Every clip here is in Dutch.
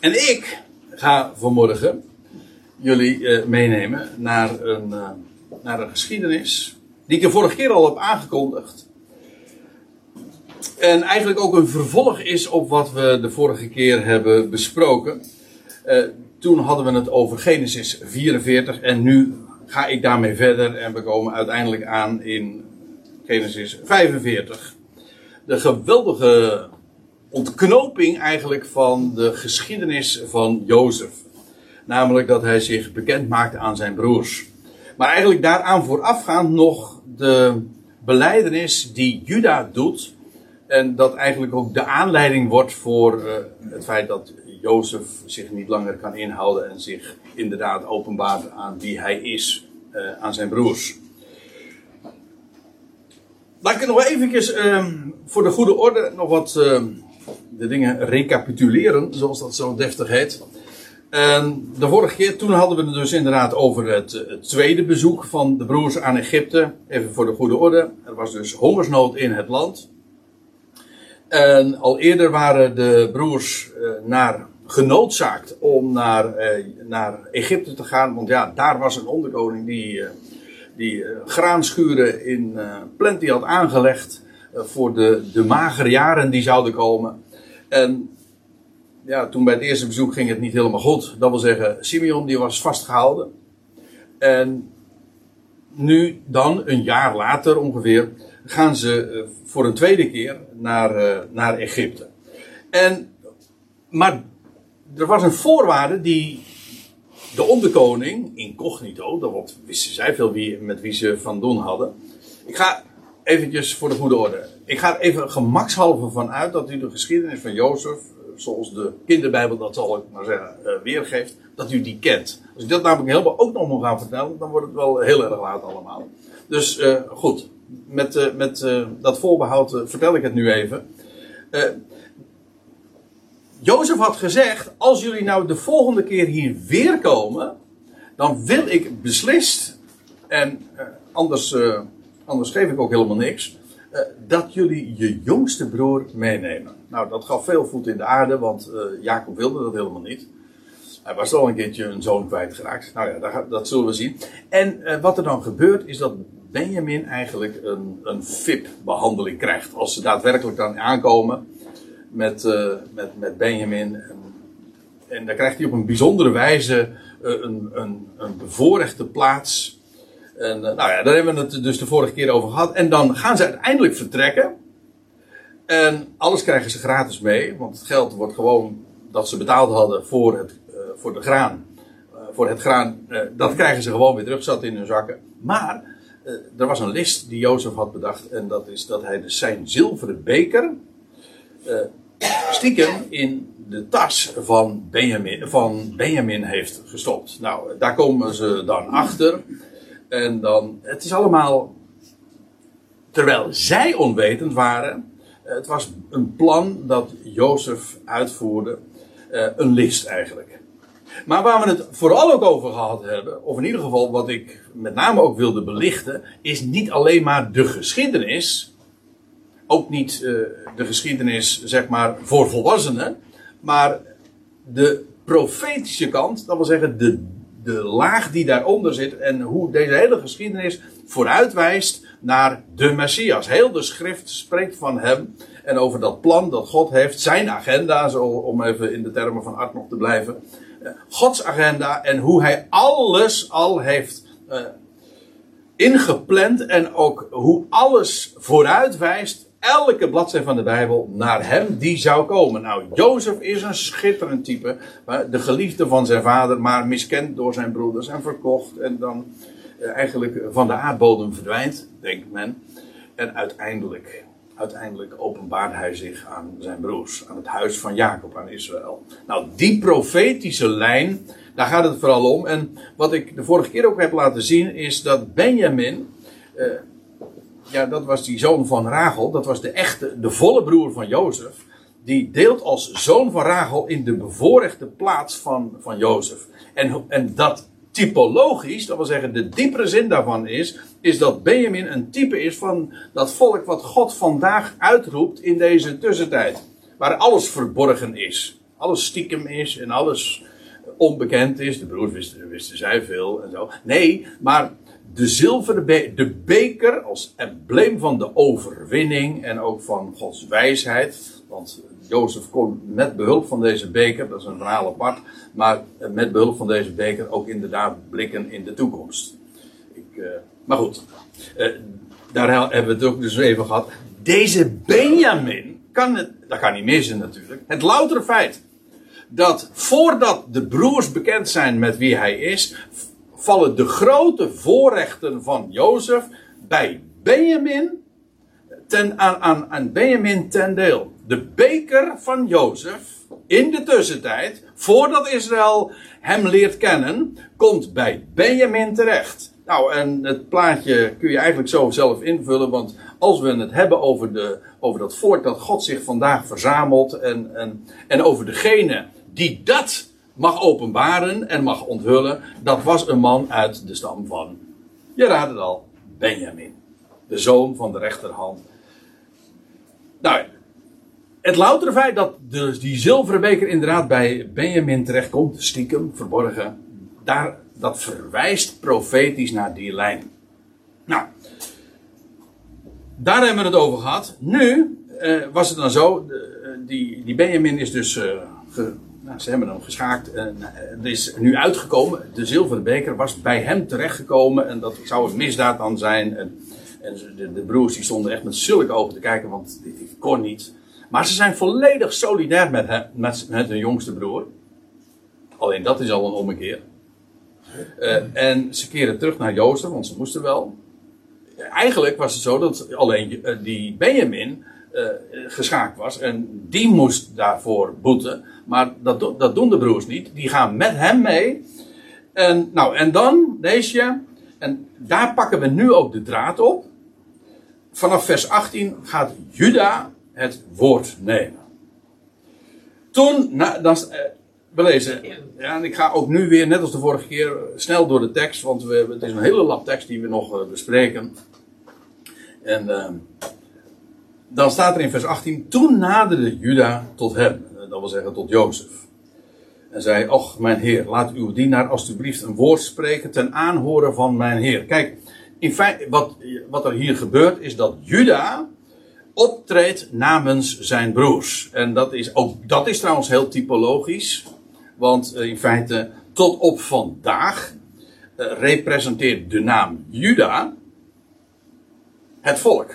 En ik ga vanmorgen jullie uh, meenemen naar een, uh, naar een geschiedenis die ik de vorige keer al heb aangekondigd. En eigenlijk ook een vervolg is op wat we de vorige keer hebben besproken. Uh, toen hadden we het over Genesis 44 en nu ga ik daarmee verder en we komen uiteindelijk aan in Genesis 45. De geweldige ontknoping eigenlijk van de geschiedenis van Jozef. Namelijk dat hij zich bekend maakt aan zijn broers. Maar eigenlijk daaraan voorafgaand nog de beleidenis die Juda doet. En dat eigenlijk ook de aanleiding wordt voor uh, het feit dat Jozef zich niet langer kan inhouden en zich inderdaad openbaart aan wie hij is, uh, aan zijn broers. Laat ik nog even uh, voor de goede orde nog wat uh, de dingen recapituleren, zoals dat zo deftig heet. En de vorige keer, toen hadden we het dus inderdaad over het, tweede bezoek van de broers aan Egypte. Even voor de goede orde. Er was dus hongersnood in het land. En al eerder waren de broers uh, naar, genoodzaakt om naar, uh, naar Egypte te gaan. Want ja, daar was een onderkoning die, uh, die graanschuren in plenty had aangelegd. Voor de, de magere jaren die zouden komen. En ja, toen bij het eerste bezoek ging het niet helemaal goed. Dat wil zeggen, Simeon die was vastgehouden. En nu dan, een jaar later ongeveer, gaan ze voor een tweede keer naar, naar Egypte. En, maar er was een voorwaarde die de onderkoning, incognito, dat wisten zij veel wie, met wie ze van doen hadden. Ik ga eventjes voor de goede orde. Ik ga er even gemakshalve van uit dat u de geschiedenis van Jozef, zoals de kinderbijbel dat zal ik maar zeggen, weergeeft, dat u die kent. Als ik dat namelijk helemaal ook nog moet gaan vertellen, dan wordt het wel heel erg laat allemaal. Dus uh, goed, met, met dat voorbehoud vertel ik het nu even. Jozef had gezegd, als jullie nou de volgende keer hier weer komen, dan wil ik beslist, en anders, anders geef ik ook helemaal niks, dat jullie je jongste broer meenemen. Nou, dat gaf veel voet in de aarde, want Jacob wilde dat helemaal niet. Hij was al een keertje een zoon kwijtgeraakt. Nou ja, dat, dat zullen we zien. En uh, wat er dan gebeurt, is dat Benjamin eigenlijk een, een VIP-behandeling krijgt. Als ze daadwerkelijk dan aankomen met, met, met Benjamin. En, en, dan krijgt hij op een bijzondere wijze een, een, een bevoorrechte plaats. En nou ja, daar hebben we het dus de vorige keer over gehad. En dan gaan ze uiteindelijk vertrekken. En alles krijgen ze gratis mee, want het geld wordt gewoon dat ze betaald hadden voor het voor de graan. Uh, voor het graan, dat krijgen ze gewoon weer terug, zat in hun zakken. Maar er was een list die Jozef had bedacht. En dat is dat hij dus zijn zilveren beker stiekem in de tas van Benjamin, van Benjamin heeft gestopt. Nou, daar komen ze dan achter. En dan, het is allemaal, terwijl zij onwetend waren, het was een plan dat Jozef uitvoerde. een list eigenlijk. Maar waar we het vooral ook over gehad hebben, of in ieder geval wat ik met name ook wilde belichten, is niet alleen maar de geschiedenis. Ook niet uh, de geschiedenis, zeg maar, voor volwassenen. Maar de profetische kant, dat wil zeggen de, de laag die daaronder zit. En hoe deze hele geschiedenis vooruitwijst naar de Messias. Heel de schrift spreekt van hem. En over dat plan dat God heeft, zijn agenda, zo om even in de termen van Art nog te blijven. Gods agenda en hoe hij alles al heeft uh, ingepland en ook hoe alles vooruitwijst, elke bladzijde van de Bijbel, naar hem die zou komen. Nou, Jozef is een schitterend type, de geliefde van zijn vader, maar miskend door zijn broeders en verkocht en dan uh, eigenlijk van de aardbodem verdwijnt, denkt men. En uiteindelijk uiteindelijk openbaart hij zich aan zijn broers, aan het huis van Jacob, aan Israël. Nou, die profetische lijn, daar gaat het vooral om. En wat ik de vorige keer ook heb laten zien, is dat Benjamin, eh, ja, dat was die zoon van Rachel, dat was de echte, de volle broer van Jozef. Die deelt als zoon van Rachel in de bevoorrechte plaats van, van Jozef. En, en dat typologisch, dat wil zeggen de diepere zin daarvan is, is dat Benjamin een type is van dat volk wat God vandaag uitroept in deze tussentijd. Waar alles verborgen is. alles stiekem is en alles onbekend is. De broers wisten, wisten zij veel en zo. Nee, maar de zilveren de beker als embleem van de overwinning en ook van Gods wijsheid. Want Jozef kon met behulp van deze beker, dat is een verhaal apart, maar met behulp van deze beker ook inderdaad blikken in de toekomst. Ik, uh, maar goed, uh, daar hebben we het ook dus even gehad. Deze Benjamin kan het, dat kan niet missen natuurlijk. Het loutere feit dat voordat de broers bekend zijn met wie hij is, vallen de grote voorrechten van Jozef bij Benjamin ten, aan, aan, aan Benjamin ten deel. De beker van Jozef in de tussentijd, voordat Israël hem leert kennen, komt bij Benjamin terecht. Nou, en het plaatje kun je eigenlijk zo zelf invullen, want als we het hebben over, de, over dat voort dat God zich vandaag verzamelt en, en, en over degene die dat mag openbaren en mag onthullen, dat was een man uit de stam van, je raadt het al, Benjamin. De zoon van de rechterhand. Nou, het loutere feit dat de, die zilveren beker inderdaad bij Benjamin terechtkomt, stiekem, verborgen, daar, dat verwijst profetisch naar die lijn. Nou, daar hebben we het over gehad. Nu eh, was het dan zo, eh, die, die Benjamin is dus uh, nou, ze hebben hem geschaakt. En eh, het is nu uitgekomen. De zilveren beker was bij hem terechtgekomen. En dat zou een misdaad dan zijn. En, en de, de, broers die stonden echt met zulke ogen te kijken. Want dit, kon niet. Maar ze zijn volledig solidair met, hem, met, met hun jongste broer. Alleen dat is al een ommekeer. Uh, en ze keren terug naar Jozef, want ze moesten wel. Eigenlijk was het zo dat alleen uh, die Benjamin uh, geschaakt was. En die moest daarvoor boeten. Maar dat, dat doen de broers niet. Die gaan met hem mee. En, nou, en dan, deze. En daar pakken we nu ook de draad op. Vanaf vers 18 gaat Juda het woord nemen. Toen, nou, dan, eh, we lezen, ja, en ik ga ook nu weer, net als de vorige keer, snel door de tekst, want we, het is een hele lap tekst die we nog uh, bespreken. En uh, dan staat er in vers 18, toen naderde Juda tot hem dat wil zeggen tot Jozef. En zei, och mijn heer, laat uw dienaar alstublieft een woord spreken ten aanhoren van mijn heer. Kijk, in feite, wat, wat er hier gebeurt is dat Juda optreedt namens zijn broers. En dat is, ook dat is trouwens heel typologisch. Want eh, in feite, tot op vandaag uh, representeert de naam Juda het volk.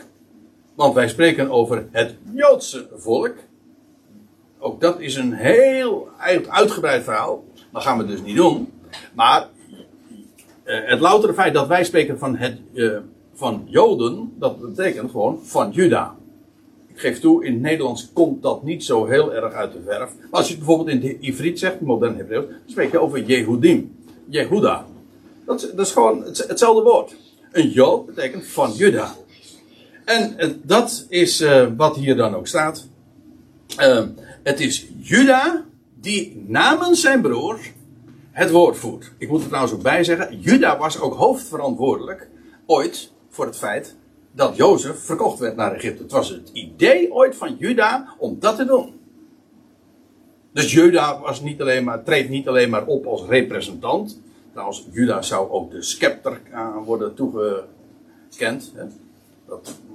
Want wij spreken over het Joodse volk. Ook dat is een heel uitgebreid verhaal. Dat gaan we dus niet doen. Maar uh, het loutere feit dat wij spreken van, het, uh, van Joden, dat betekent gewoon van Juda. Ik geef toe, in het Nederlands komt dat niet zo heel erg uit de verf. Maar als je het bijvoorbeeld in het Ivriet zegt, modern Hebreeuws, dan spreek je over Jehudim. Jehuda. Dat is, dat is gewoon het, hetzelfde woord. Een Jood betekent van Juda. En uh, dat is wat hier dan ook staat. Het is Juda die namens zijn broer het woord voert. Ik moet er trouwens ook bij zeggen, Juda was ook hoofdverantwoordelijk ooit voor het feit dat Jozef verkocht werd naar Egypte. Het was het idee ooit van Juda om dat te doen. Dus Juda was niet alleen maar, treedt niet alleen maar op als representant. Trouwens, Juda zou ook de scepter worden toegekend.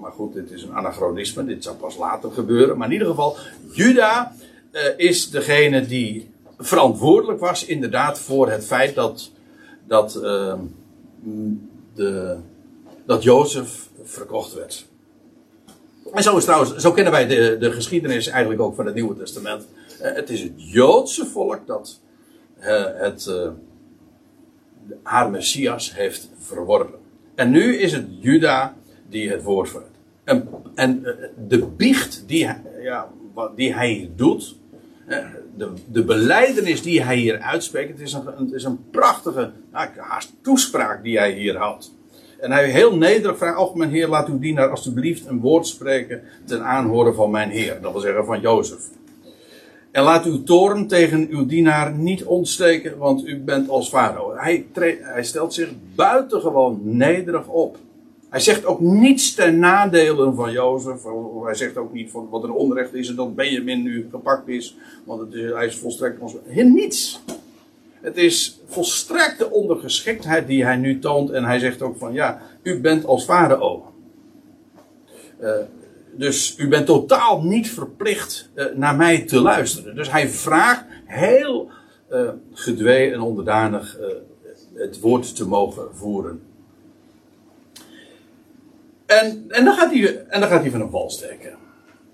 Maar goed, dit is een anachronisme. Dit zou pas later gebeuren. Maar in ieder geval, Juda uh, is degene die verantwoordelijk was, inderdaad, voor het feit dat, dat, de, dat Jozef verkocht werd. En zo is trouwens, zo kennen wij de, de geschiedenis eigenlijk ook van het Nieuwe Testament. Uh, het is het Joodse volk dat het, haar Messias heeft verworpen. En nu is het Juda die het woord voert. En, en de biecht die, ja, die hij doet, de, de beleidenis die hij hier uitspreekt, het is een, is een prachtige nou, haast toespraak die hij hier houdt. En hij heel nederig vraagt, oh mijn heer, laat uw dienaar alstublieft een woord spreken ten aanhoren van mijn heer. Dat wil zeggen van Jozef. En laat uw toorn tegen uw dienaar niet ontsteken, want u bent als farao. Hij, hij stelt zich buitengewoon nederig op. Hij zegt ook niets ten nadele van Jozef. Hij zegt ook niet van wat een onrecht is en dat Benjamin nu gepakt is. Want hij is volstrekt ons. Niets. Het is volstrekte ondergeschiktheid die hij nu toont. En hij zegt ook van ja, u bent als farao. Uh, dus u bent totaal niet verplicht uh, naar mij te luisteren. Dus hij vraagt heel uh, gedwee en onderdanig het woord te mogen voeren. En, en, dan, gaat hij, en dan gaat hij van een wal steken.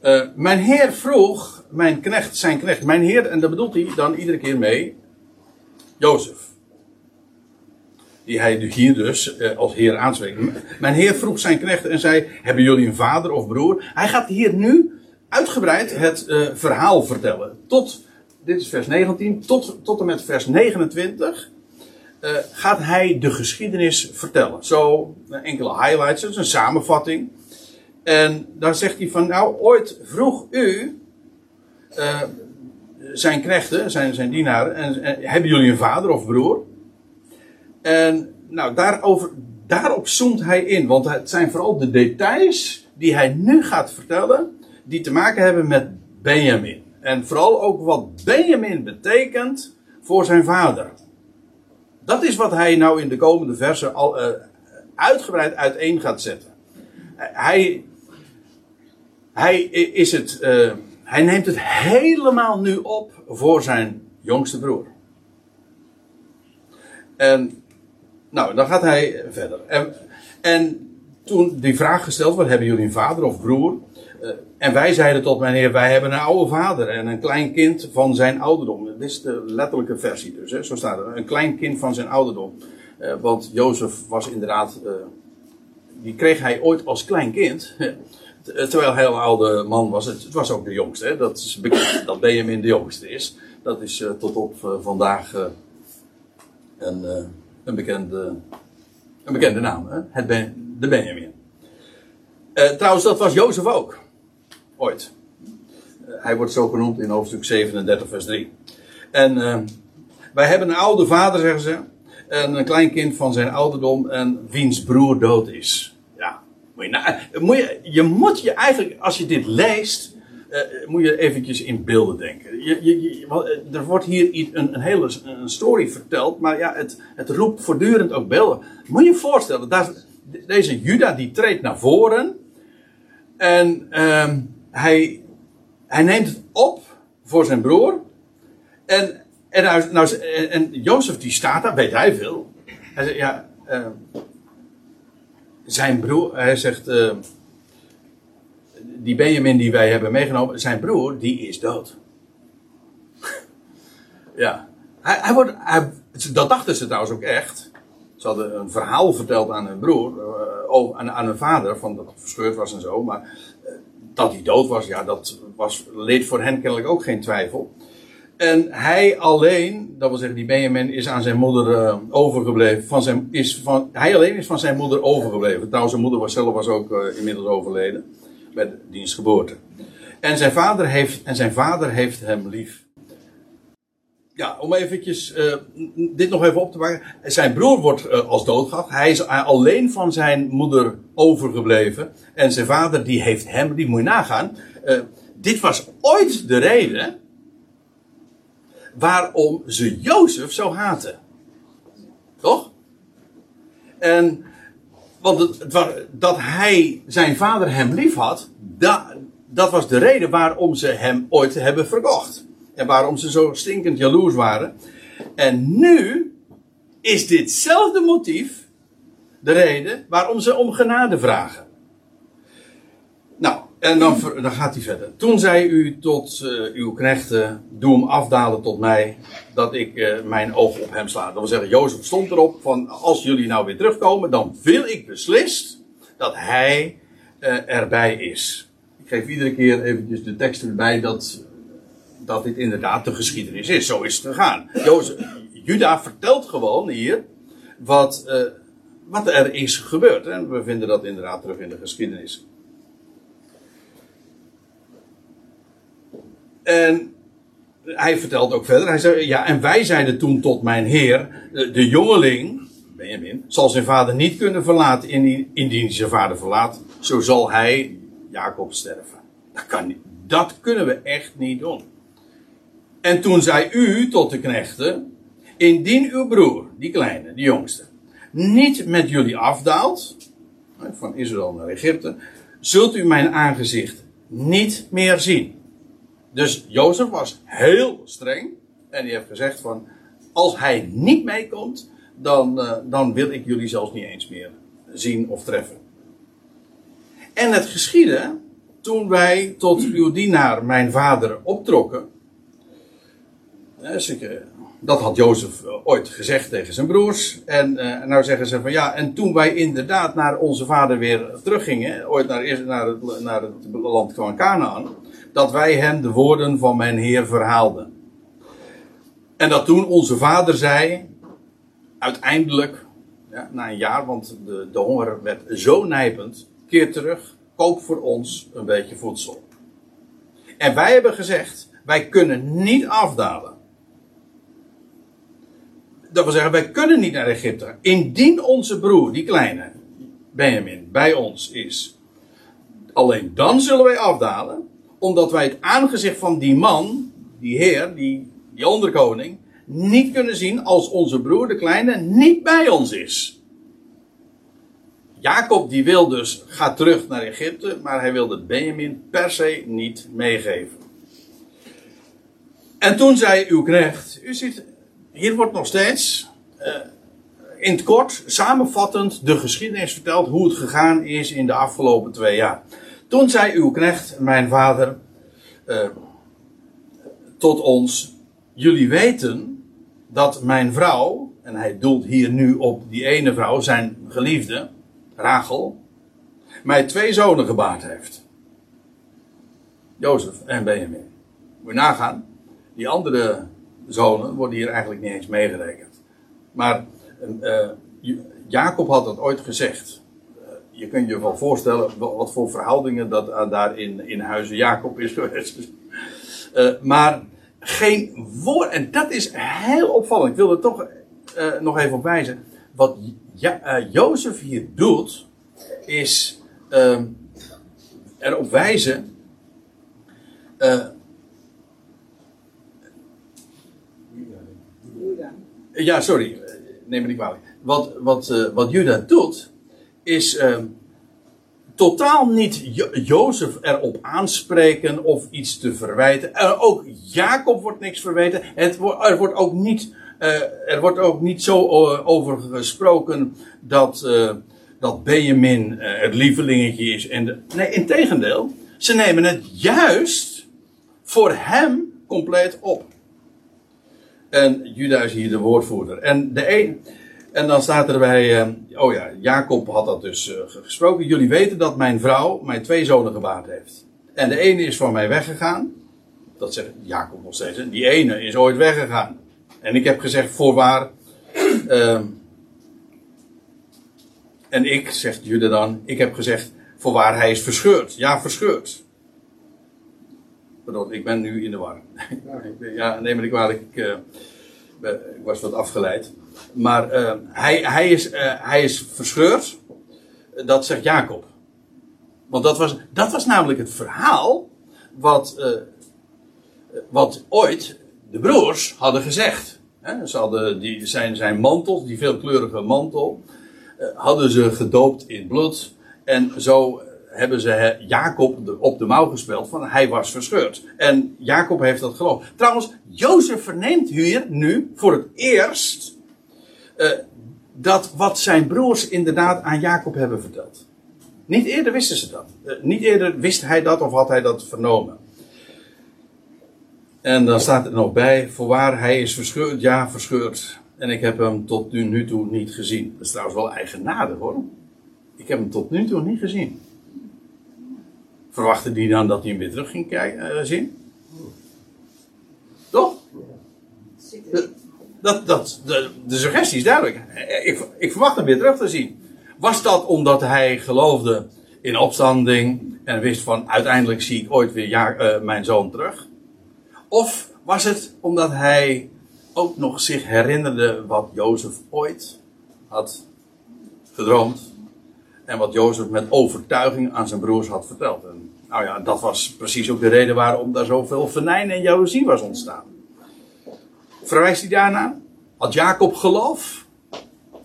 Uh, mijn heer vroeg, mijn knecht, zijn knecht, mijn heer, en daar bedoelt hij dan iedere keer mee, Jozef. Die hij hier dus uh, als heer aanspreekt. Mijn heer vroeg zijn knecht en zei, hebben jullie een vader of broer? Hij gaat hier nu uitgebreid het uh, verhaal vertellen. Tot, dit is vers 19, tot, tot en met vers 29 uh, gaat hij de geschiedenis vertellen. Zo enkele highlights, dat is een samenvatting. En dan zegt hij van, nou, ooit vroeg u uh, zijn knechten, zijn, zijn dienaren, en, en, hebben jullie een vader of broer? En nou, daarover, daarop zoomt hij in, want het zijn vooral de details die hij nu gaat vertellen, die te maken hebben met Benjamin. En vooral ook wat Benjamin betekent voor zijn vader. Dat is wat hij nou in de komende versen al uh, uitgebreid uiteen gaat zetten. Hij, hij is het, uh, hij neemt het helemaal nu op voor zijn jongste broer. En, nou, dan gaat hij verder. En, en toen die vraag gesteld werd, hebben jullie een vader of broer? Uh, en wij zeiden tot mijn heer, wij hebben een oude vader en een klein kind van zijn ouderdom. Dit is de letterlijke versie dus, hè? zo staat het. Een klein kind van zijn ouderdom. Uh, want Jozef was inderdaad, uh, die kreeg hij ooit als klein kind. terwijl hij een oude man was. Het, het was ook de jongste. Hè? Dat is bekend dat Benjamin de jongste is. Dat is tot op vandaag een, een, bekende, een bekende naam. Hè? Het ben, de Benjamin. trouwens, dat was Jozef ook. Uh, hij wordt zo genoemd in hoofdstuk 37, vers 3. En uh, wij hebben een oude vader, zeggen ze. En een kleinkind van zijn ouderdom. En wiens broer dood is. Ja. Moet je, nou, moet je, je moet je eigenlijk, als je dit leest. Uh, moet je eventjes in beelden denken. Je, je, er wordt hier een, een hele een story verteld. Maar ja, het, het roept voortdurend ook beelden. Moet je je voorstellen. Deze Juda die treedt naar voren. En... Uh, hij, hij neemt het op voor zijn broer. En, en, nou, nou en Jozef die staat daar, weet hij veel. Hij zegt, ja, uh, zijn broer, hij zegt, uh, die Benjamin die wij hebben meegenomen, zijn broer, die is dood. ja, hij, wordt, dat dachten ze trouwens ook echt. Ze hadden een verhaal verteld aan hun broer, uh, aan, aan hun vader, van dat het verscheurd was en zo. Maar dat hij dood was, ja, dat was, leed voor hen kennelijk ook geen twijfel. En hij alleen, dat wil zeggen, die Benjamin is aan zijn moeder uh, overgebleven. Van zijn, is van, hij alleen is van zijn moeder overgebleven. Trouwens, zijn moeder was zelf was ook uh, inmiddels overleden. Met diens geboorte. En zijn vader heeft, en zijn vader heeft hem lief ja, om eventjes uh, dit nog even op te maken. Zijn broer wordt uh, als doodgaf. Hij is alleen van zijn moeder overgebleven. En zijn vader die heeft hem, die moet je nagaan. Dit was ooit de reden waarom ze Jozef zo haten. Toch? En, want het, het dat hij zijn vader hem lief had, da, dat was de reden waarom ze hem ooit hebben verkocht. En waarom ze zo stinkend jaloers waren. En nu is ditzelfde motief de reden waarom ze om genade vragen. Nou, en dan, dan gaat hij verder. Toen zei u tot uh, uw knechten, doe hem afdalen tot mij, dat ik uh, mijn oog op hem sla. Dat wil zeggen, Jozef stond erop van, als jullie nou weer terugkomen, dan wil ik beslist dat hij uh, erbij is. Ik geef iedere keer eventjes de tekst erbij dat dat dit inderdaad de geschiedenis is. Zo is het gegaan. Jozef, Juda vertelt gewoon hier wat, uh, wat er is gebeurd. En we vinden dat inderdaad terug in de geschiedenis. En hij vertelt ook verder. Hij zei, ja, en wij zeiden toen tot mijn heer, de, de jongeling, Benjamin, zal zijn vader niet kunnen verlaten indien, hij zijn vader verlaat, zo zal hij, Jacob, sterven. Dat, kan dat kunnen we echt niet doen. En toen zei u tot de knechten, indien uw broer, die kleine, die jongste, niet met jullie afdaalt, van Israël naar Egypte, zult u mijn aangezicht niet meer zien. Dus Jozef was heel streng en die heeft gezegd van, als hij niet meekomt, dan, uh, dan wil ik jullie zelfs niet eens meer zien of treffen. En het geschiedde toen wij tot uw dienaar, mijn vader, optrokken. Ik, dat had Jozef ooit gezegd tegen zijn broers. En uh, nou zeggen ze van ja, en toen wij inderdaad naar onze vader weer teruggingen, ooit naar, naar, het, naar het land van Canaan, dat wij hem de woorden van mijn Heer verhaalden. En dat toen onze vader zei, uiteindelijk, ja, na een jaar, want de, de honger werd zo nijpend, keer terug, koop voor ons een beetje voedsel. En wij hebben gezegd, wij kunnen niet afdalen. Dat wil zeggen, wij kunnen niet naar Egypte. Indien onze broer, die kleine, Benjamin, bij ons is. Alleen dan zullen wij afdalen, omdat wij het aangezicht van die man, die heer, die, die onderkoning, niet kunnen zien als onze broer, de kleine, niet bij ons is. Jacob die wil dus, gaat terug naar Egypte, maar hij wilde Benjamin per se niet meegeven. En toen zei uw knecht, u ziet, hier wordt nog steeds uh, in het kort, samenvattend, de geschiedenis verteld hoe het gegaan is in de afgelopen twee jaar. Toen zei uw knecht, mijn vader, uh, tot ons, jullie weten dat mijn vrouw, en hij doelt hier nu op die ene vrouw, zijn geliefde, Rachel, mij twee zonen gebaard heeft. Jozef en Benjamin. Moet je nagaan, die andere zonen worden hier eigenlijk niet eens meegerekend. Maar uh, Jacob had dat ooit gezegd. Uh, je kunt je wel voorstellen wat voor verhoudingen dat daar in, in huizen Jacob is geweest. maar geen woord, en dat is heel opvallend. Ik wil er toch nog even op wijzen. Wat ja, Jozef hier doet, is ehm, erop wijzen Ja, sorry, neem me niet kwalijk. Wat, wat, uh, wat Juda doet, is uh, totaal niet jo Jozef erop aanspreken of iets te verwijten. Ook Jacob wordt niks verweten. Het wo er wordt ook niet, uh, er wordt ook niet zo over gesproken dat, dat Benjamin het lievelingetje is. En de, nee, in tegendeel, ze nemen het juist voor hem compleet op. En Juda is hier de woordvoerder. En, de een, en dan staat er bij, uh, oh ja, Jacob had dat dus uh, gesproken. Jullie weten dat mijn vrouw mijn twee zonen gebaard heeft. En de ene is van mij weggegaan. Dat zegt Jacob nog steeds. Die ene is ooit weggegaan. En ik heb gezegd, voorwaar. Uh, en ik, zegt Juda dan, ik heb gezegd, voorwaar hij is verscheurd. Ja, verscheurd. Pardon, ik ben nu in de war. ja, neem me niet kwalijk. Ik, uh, ik, was wat afgeleid. Maar uh, hij, hij, is, uh, hij is verscheurd. Dat zegt Jacob. Want dat was, dat was namelijk het verhaal. Wat, wat ooit de broers hadden gezegd. Ze hadden die, zijn, zijn mantel, die veelkleurige mantel. hadden ze gedoopt in bloed. En zo hebben ze Jacob op de mouw gespeeld van hij was verscheurd. En Jacob heeft dat geloofd. Trouwens, Jozef verneemt hier nu voor het eerst uh, dat wat zijn broers inderdaad aan Jacob hebben verteld. Niet eerder wisten ze dat. Uh, niet eerder wist hij dat of had hij dat vernomen. En dan staat er nog bij, voorwaar hij is verscheurd, ja verscheurd. En ik heb hem tot nu toe niet gezien. Dat is trouwens wel eigenaardig hoor. Ik heb hem tot nu toe niet gezien. Verwachtte die dan dat hij hem weer terug ging kijken, uh, zien? Toch? De, dat, dat, de, de suggestie is duidelijk. Ik, ik verwacht hem weer terug te zien. Was dat omdat hij geloofde in opstanding en wist van uiteindelijk zie ik ooit weer ja, uh, mijn zoon terug? Of was het omdat hij ook nog zich herinnerde wat Jozef ooit had gedroomd. En wat Jozef met overtuiging aan zijn broers had verteld. En, nou ja, dat was precies ook de reden waarom daar zoveel venijn en jaloezie was ontstaan. Verwijst hij daarna? Had Jacob geloof?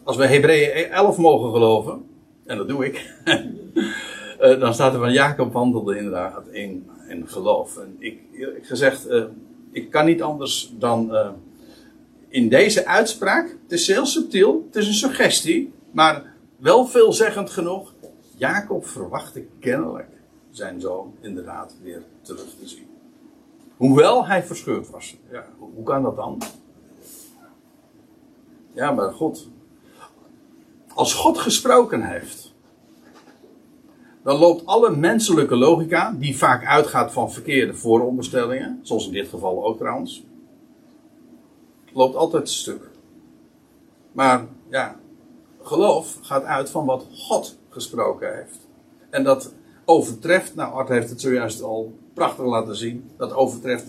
Als we Hebreeën 11 mogen geloven, en dat doe ik, eh, dan staat er van Jacob wandelde inderdaad in, in geloof. En ik, ik gezegd, uh, ik kan niet anders dan uh, in deze uitspraak, het is heel subtiel, het is een suggestie, maar wel veelzeggend genoeg. Jacob verwachtte kennelijk zijn zoon inderdaad weer terug te zien. Hoewel hij verscheurd was. Ja, hoe kan dat dan? Ja, maar God. Als God gesproken heeft, dan loopt alle menselijke logica, die vaak uitgaat van verkeerde vooronderstellingen, zoals in dit geval ook trouwens, loopt altijd stuk. Maar ja, geloof gaat uit van wat God gesproken heeft. En dat overtreft, nou Art heeft het zojuist al prachtig laten zien, dat overtreft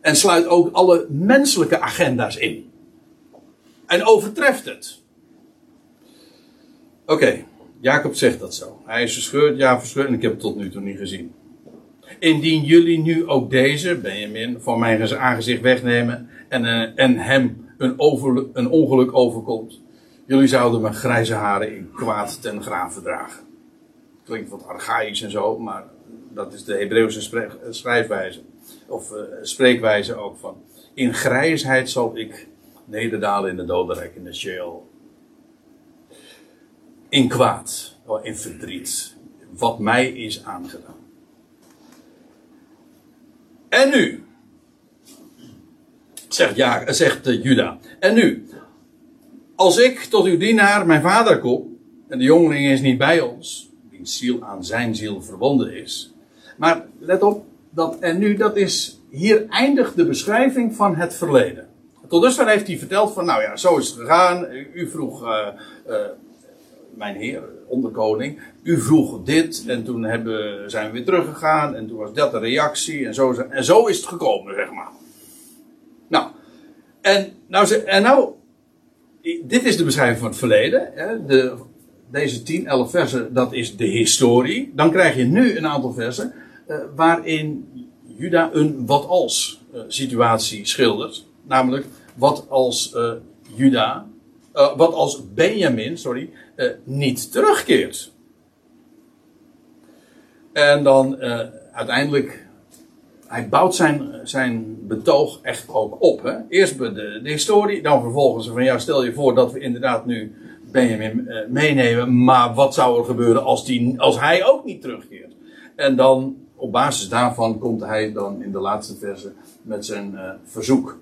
en sluit ook alle menselijke agenda's in. En overtreft het. Oké, Jacob zegt dat zo. Hij is verscheurd, ja verscheurd, en ik heb het tot nu toe niet gezien. Indien jullie nu ook deze, Benjamin, van mijn aangezicht wegnemen en, uh, en hem een, een ongeluk overkomt, jullie zouden mijn grijze haren in kwaad ten graven dragen. Klinkt wat archaïs en zo, maar dat is de Hebreeuwse schrijfwijze. Of uh, spreekwijze ook van. In grijsheid zal ik nederdalen in de dodenrijk, in de Sheol. In kwaad, in verdriet. Wat mij is aangedaan. En nu, zegt, ja, zegt uh, Juda. En nu, als ik tot uw dienaar, mijn vader, kom, en de jongeling is niet bij ons, wiens ziel aan zijn ziel verbonden is. Maar let op, dat en nu, dat is, hier eindigt de beschrijving van het verleden. Tot dusver heeft hij verteld van, nou ja, zo is het gegaan. U vroeg, uh, mijn heer, onderkoning, u vroeg dit en toen hebben, zijn we weer teruggegaan en toen was dat de reactie en zo, en zo is het gekomen, zeg maar. Nou, en nou, en nou dit is de beschrijving van het verleden. Hè, de, deze 10, 11 versen, dat is de historie. Dan krijg je nu een aantal versen uh, waarin Juda een wat als uh, situatie schildert. Namelijk wat als uh, Juda, wat als Benjamin, sorry, niet terugkeert. En dan uiteindelijk hij bouwt zijn, zijn betoog echt ook op. Hè? Eerst de, de historie, dan vervolgens van ja, stel je voor dat we inderdaad nu Benjamin uh, meenemen, maar wat zou er gebeuren als, die, als hij ook niet terugkeert? En dan op basis daarvan komt hij dan in de laatste verse met zijn uh, verzoek.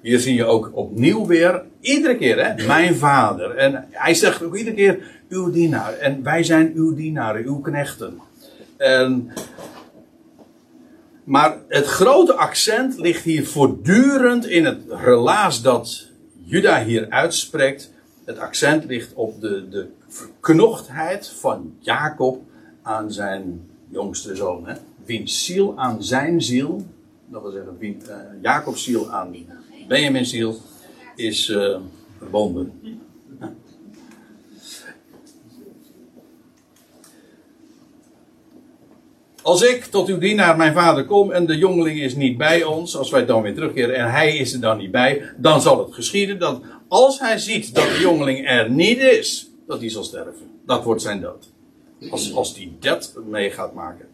Hier zie je ook opnieuw weer, iedere keer, hè, mijn vader. En hij zegt ook iedere keer, uw dienaar. En wij zijn uw dienaren, uw knechten. En, maar het grote accent ligt hier voortdurend in het relaas dat Juda hier uitspreekt. Het accent ligt op de, de verknochtheid van Jacob aan zijn jongste zoon. Hè? Wiens ziel aan zijn ziel, dat wil zeggen, uh, Jacobs ziel aan Benjamin's ziel, is uh, verbonden. Als ik tot uw dienaar, mijn vader, kom en de jongeling is niet bij ons, als wij dan weer terugkeren en hij is er dan niet bij, dan zal het geschieden dat als hij ziet dat de jongeling er niet is, dat hij zal sterven. Dat wordt zijn dood. Als, als hij dat mee gaat maken.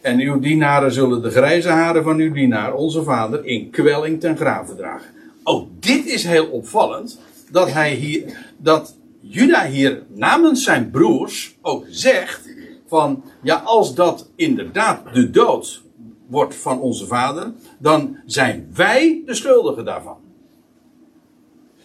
En uw dienaren zullen de grijze haren van uw dienaar, onze vader, in kwelling ten graven dragen. Ook dit is heel opvallend, dat hij hier, dat Juda hier namens zijn broers ook zegt van, ja, als dat inderdaad de dood wordt van onze vader, dan zijn wij de schuldigen daarvan.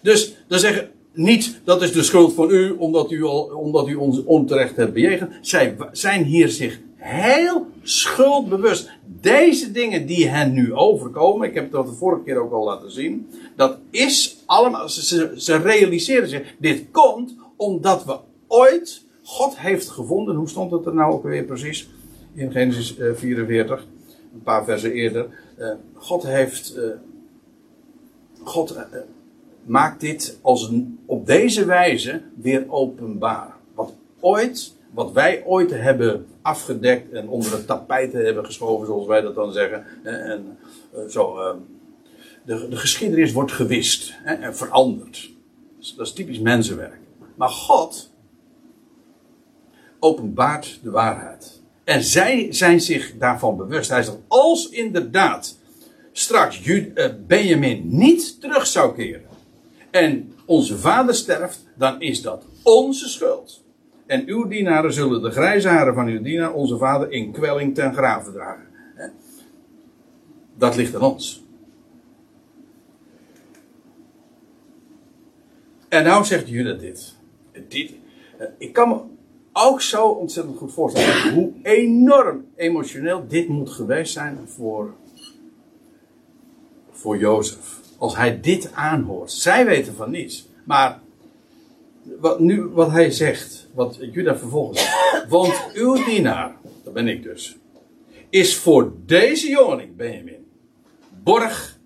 Dus dan zeggen niet dat is de schuld van u omdat u, al, omdat u ons onterecht hebt bejegend. Zij zijn hier zich heel schuldbewust. Deze dingen die hen nu overkomen, ik heb dat de vorige keer ook al laten zien, dat is allemaal, ze, ze realiseren zich, dit komt omdat we ooit God heeft gevonden. Hoe stond het er nou ook weer precies? In Genesis 44, eh, een paar versen eerder. Uh, God heeft. Uh, God. maakt dit als een, op deze wijze weer openbaar. Wat ooit, wat wij ooit hebben afgedekt en onder het tapijt hebben geschoven, zoals wij dat dan zeggen. En, eh, zo, eh, de, de geschiedenis wordt gewist en veranderd. Dat is typisch mensenwerk. Maar God openbaart de waarheid. En zij zijn zich daarvan bewust. Hij zegt, als inderdaad straks eh, Benjamin niet terug zou keren. En onze vader sterft, dan is dat onze schuld. En uw dienaren zullen de grijze haren van uw dienaar, onze vader, in kwelling ten graven dragen. Dat ligt aan ons. En nou zegt Juda dit. dit. Eh, ik kan ook zo ontzettend goed voorstellen hoe enorm emotioneel dit moet geweest zijn voor, voor Jozef. Als hij dit aanhoort. Zij weten van niets. Maar wat, nu wat hij zegt, wat Juda vervolgens zegt. Want uw dienaar, dat ben ik dus, is voor deze jongeling, Benjamin, borg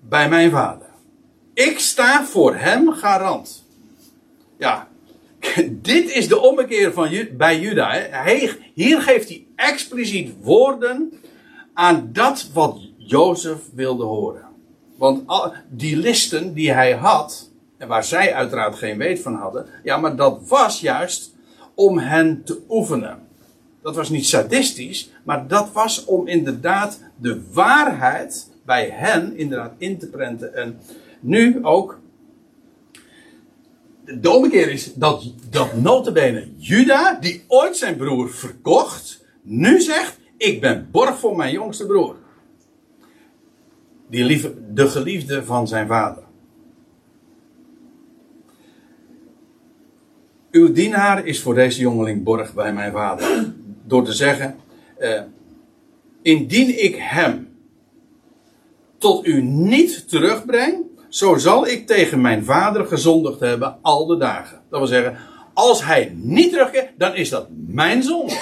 bij mijn vader. Ik sta voor hem garant. Ja, dit is de ommekeer van, bij Juda. Hier geeft hij expliciet woorden aan dat wat Jozef wilde horen. Want die listen die hij had, en waar zij uiteraard geen weet van hadden, ja, maar dat was juist om hen te oefenen. Dat was niet sadistisch, maar dat was om inderdaad de waarheid bij hen inderdaad in te prenten. En nu ook. De ommekeer is dat, dat notabene Juda, die ooit zijn broer verkocht, nu zegt, ik ben borg voor mijn jongste broer. Die lieve, de geliefde van zijn vader. Uw dienaar is voor deze jongeling borg bij mijn vader. Door te zeggen, uh, indien ik hem tot u niet terugbreng, zo zal ik tegen mijn vader gezondigd hebben al de dagen. Dat wil zeggen, als hij niet terugkeert, dan is dat mijn zonde.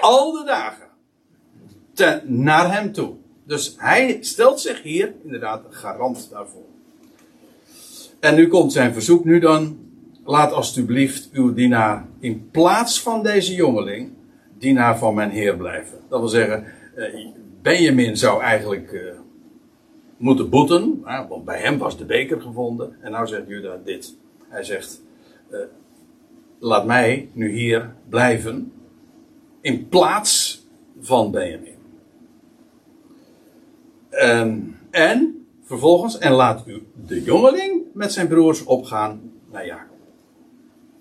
Al de dagen. Ten, naar hem toe. Dus hij stelt zich hier inderdaad garant daarvoor. En nu komt zijn verzoek nu dan. Laat alstublieft uw dienaar in plaats van deze jongeling dienaar van mijn heer blijven. Dat wil zeggen, eh, Benjamin zou eigenlijk uh, moeten boeten, want bij hem was de beker gevonden. En nou zegt Juda dit. Hij zegt, uh, laat mij nu hier blijven in plaats van Benjamin. En, en vervolgens, en laat u de jongeling met zijn broers opgaan naar Jacob.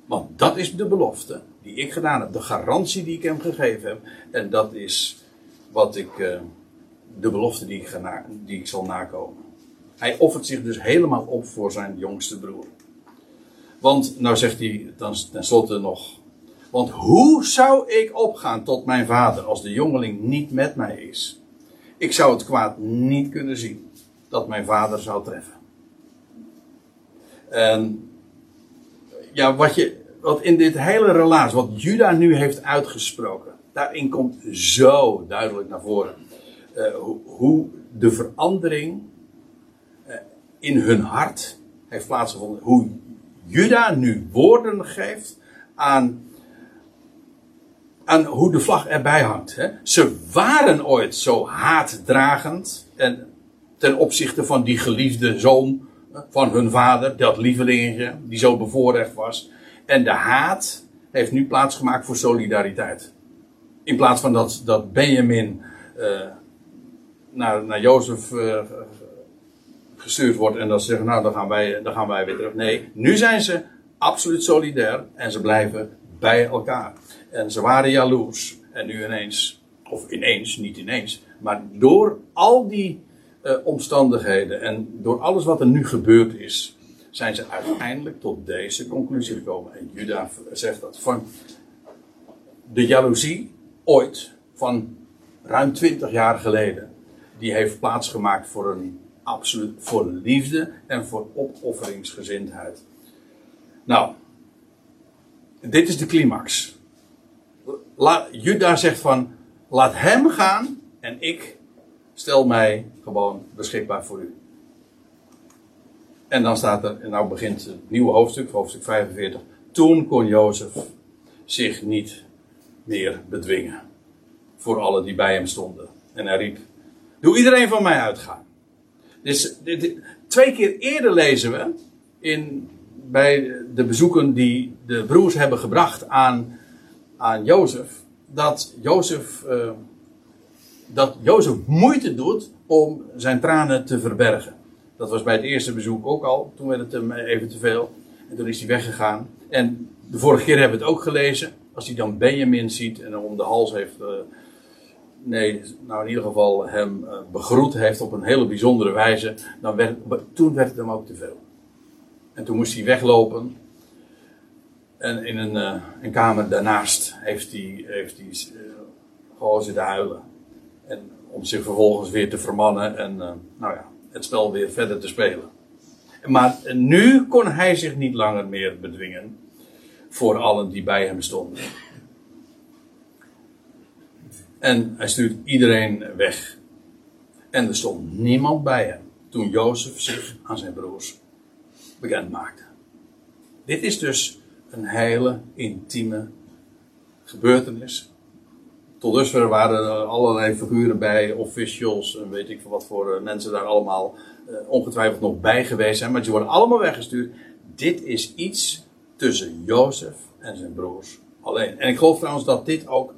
Want dat is de belofte die ik gedaan heb, de garantie die ik hem gegeven heb. En dat is wat ik, uh, de belofte die ik, die ik zal nakomen. Hij offert zich dus helemaal op voor zijn jongste broer. Want, nou zegt hij dan tenslotte nog. Want hoe zou ik opgaan tot mijn vader als de jongeling niet met mij is? Ik zou het kwaad niet kunnen zien dat mijn vader zou treffen. En ja, wat, je, wat in dit hele relaas, wat Juda nu heeft uitgesproken, daarin komt zo duidelijk naar voren uh, hoe de verandering uh, in hun hart heeft plaatsgevonden. Hoe Juda nu woorden geeft aan aan hoe de vlag erbij hangt. Hè. Ze waren ooit zo haatdragend en ten opzichte van die geliefde zoon van hun vader, dat lievelingetje, die zo bevoorrecht was. En de haat heeft nu plaatsgemaakt voor solidariteit. In plaats van dat, dat Benjamin naar, naar Jozef uh, gestuurd wordt en dat ze zeggen, nou dan gaan, wij, dan gaan wij weer terug. Nee, nu zijn ze absoluut solidair en ze blijven bij elkaar. En ze waren jaloers. En nu ineens, of ineens, niet ineens, maar door al die uh, omstandigheden en door alles wat er nu gebeurd is, zijn ze uiteindelijk tot deze conclusie gekomen. En Juda zegt dat van de jaloezie ooit van ruim twintig jaar geleden, die heeft plaatsgemaakt voor een absoluut voor liefde en voor opofferingsgezindheid. Nou, dit is de climax. Juda zegt van, laat hem gaan en ik stel mij gewoon beschikbaar voor u. En dan staat er, en nou begint het nieuwe hoofdstuk, hoofdstuk 45. Toen kon Jozef zich niet meer bedwingen. Voor alle die bij hem stonden. En hij riep: Doe iedereen van mij uitgaan. Dus dit, twee keer eerder lezen we in, bij de bezoeken die de broers hebben gebracht aan, aan Jozef. Dat Jozef, uh, dat Jozef moeite doet om zijn tranen te verbergen. Dat was bij het eerste bezoek ook al. Toen werd het hem even te veel. En toen is hij weggegaan. En de vorige keer hebben we het ook gelezen. Als hij dan Benjamin ziet en hem om de hals heeft. Uh, nee, nou in ieder geval hem uh, begroet heeft op een hele bijzondere wijze. Dan werd, toen werd het hem ook te veel. En toen moest hij weglopen. En in een, uh, een kamer daarnaast heeft hij, heeft hij gewoon zitten huilen. En om zich vervolgens weer te vermannen. En nou ja, het spel weer verder te spelen. Maar nu kon hij zich niet langer meer bedwingen voor allen die bij hem stonden. En hij stuurt iedereen weg. En er stond niemand bij hem toen Jozef zich aan zijn broers bekend maakte. Dit is dus een hele intieme gebeurtenis. Tot dusver waren er allerlei figuren bij, officials en weet ik wat voor eh, mensen daar allemaal uh, ongetwijfeld nog bij geweest zijn. Maar die worden allemaal weggestuurd. Dit is iets tussen Jozef en zijn broers alleen. En ik geloof trouwens dat dit ook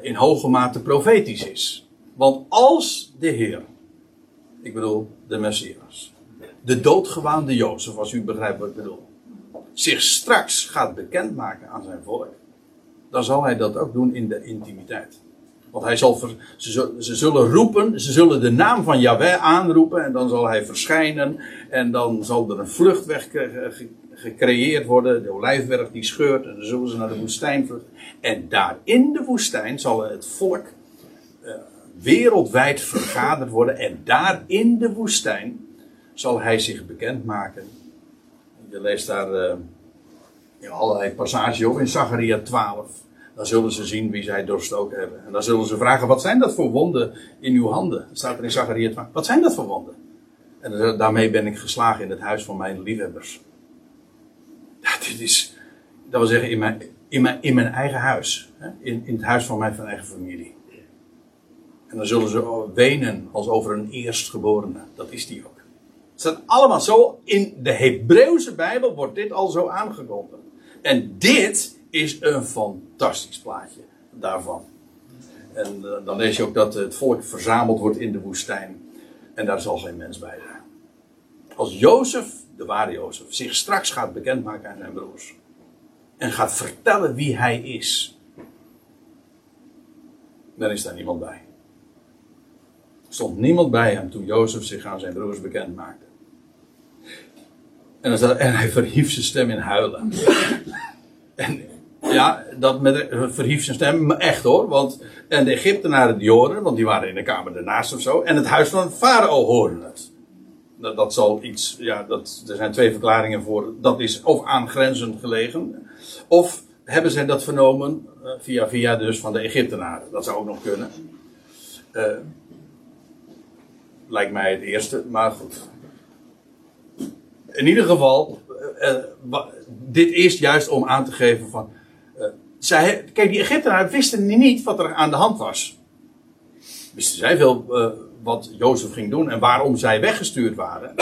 in hoge mate profetisch is. Want als de Heer, ik bedoel de Messias, de doodgewaande Jozef, als u begrijpt wat ik bedoel, zich straks gaat bekendmaken aan zijn volk dan zal hij dat ook doen in de intimiteit. Want hij zal ze, ze, zullen roepen, ze zullen de naam van Yahweh aanroepen en dan zal hij verschijnen en dan zal er een vluchtweg gecreëerd worden, de olijfberg die scheurt en dan zullen ze naar de woestijn vluchten. En daar in de woestijn zal het volk uh, wereldwijd vergaderd worden en daar in de woestijn zal hij zich bekendmaken. Je leest daar... In allerlei passages ook in Zachariah 12. Dan zullen ze zien wie zij doorstoken hebben. En dan zullen ze vragen: wat zijn dat voor wonden in uw handen? Staat er in Zachariah 12. Wat zijn dat voor wonden? En daarmee ben ik geslagen in het huis van mijn liefhebbers. Dit is, dat wil zeggen, in mijn, in mijn, in mijn eigen huis. In, in het huis van mijn van eigen familie. En dan zullen ze wenen als over een eerstgeborene. Dat is die ook. Het staat allemaal zo. In de Hebreeuwse Bijbel wordt dit al zo aangekondigd. En dit is een fantastisch plaatje daarvan. En uh, dan lees je ook dat het volk verzameld wordt in de woestijn. En daar zal geen mens bij zijn. Als Jozef, de ware Jozef, zich straks gaat bekendmaken aan zijn broers. En gaat vertellen wie hij is. Dan is daar niemand bij. Er stond niemand bij hem toen Jozef zich aan zijn broers bekend maakte. En, dan hij verhief zijn stem in huilen. en ja, dat met, verhief zijn stem echt hoor. Want, en de Egyptenaren die horen, want die waren in de kamer ernaast of zo. En het huis van Farao hoorde het. Dat, zal iets, ja, dat, er zijn twee verklaringen voor. Dat is of aangrenzend gelegen. Of hebben zij dat vernomen uh, via via dus van de Egyptenaren. Dat zou ook nog kunnen. Uh, lijkt mij het eerste, maar goed in ieder geval, uh, dit is juist om aan te geven van. Zij, kijk, die Egyptenaren wisten niet wat er aan de hand was. Wisten zij veel wat Jozef ging doen en waarom zij weggestuurd waren.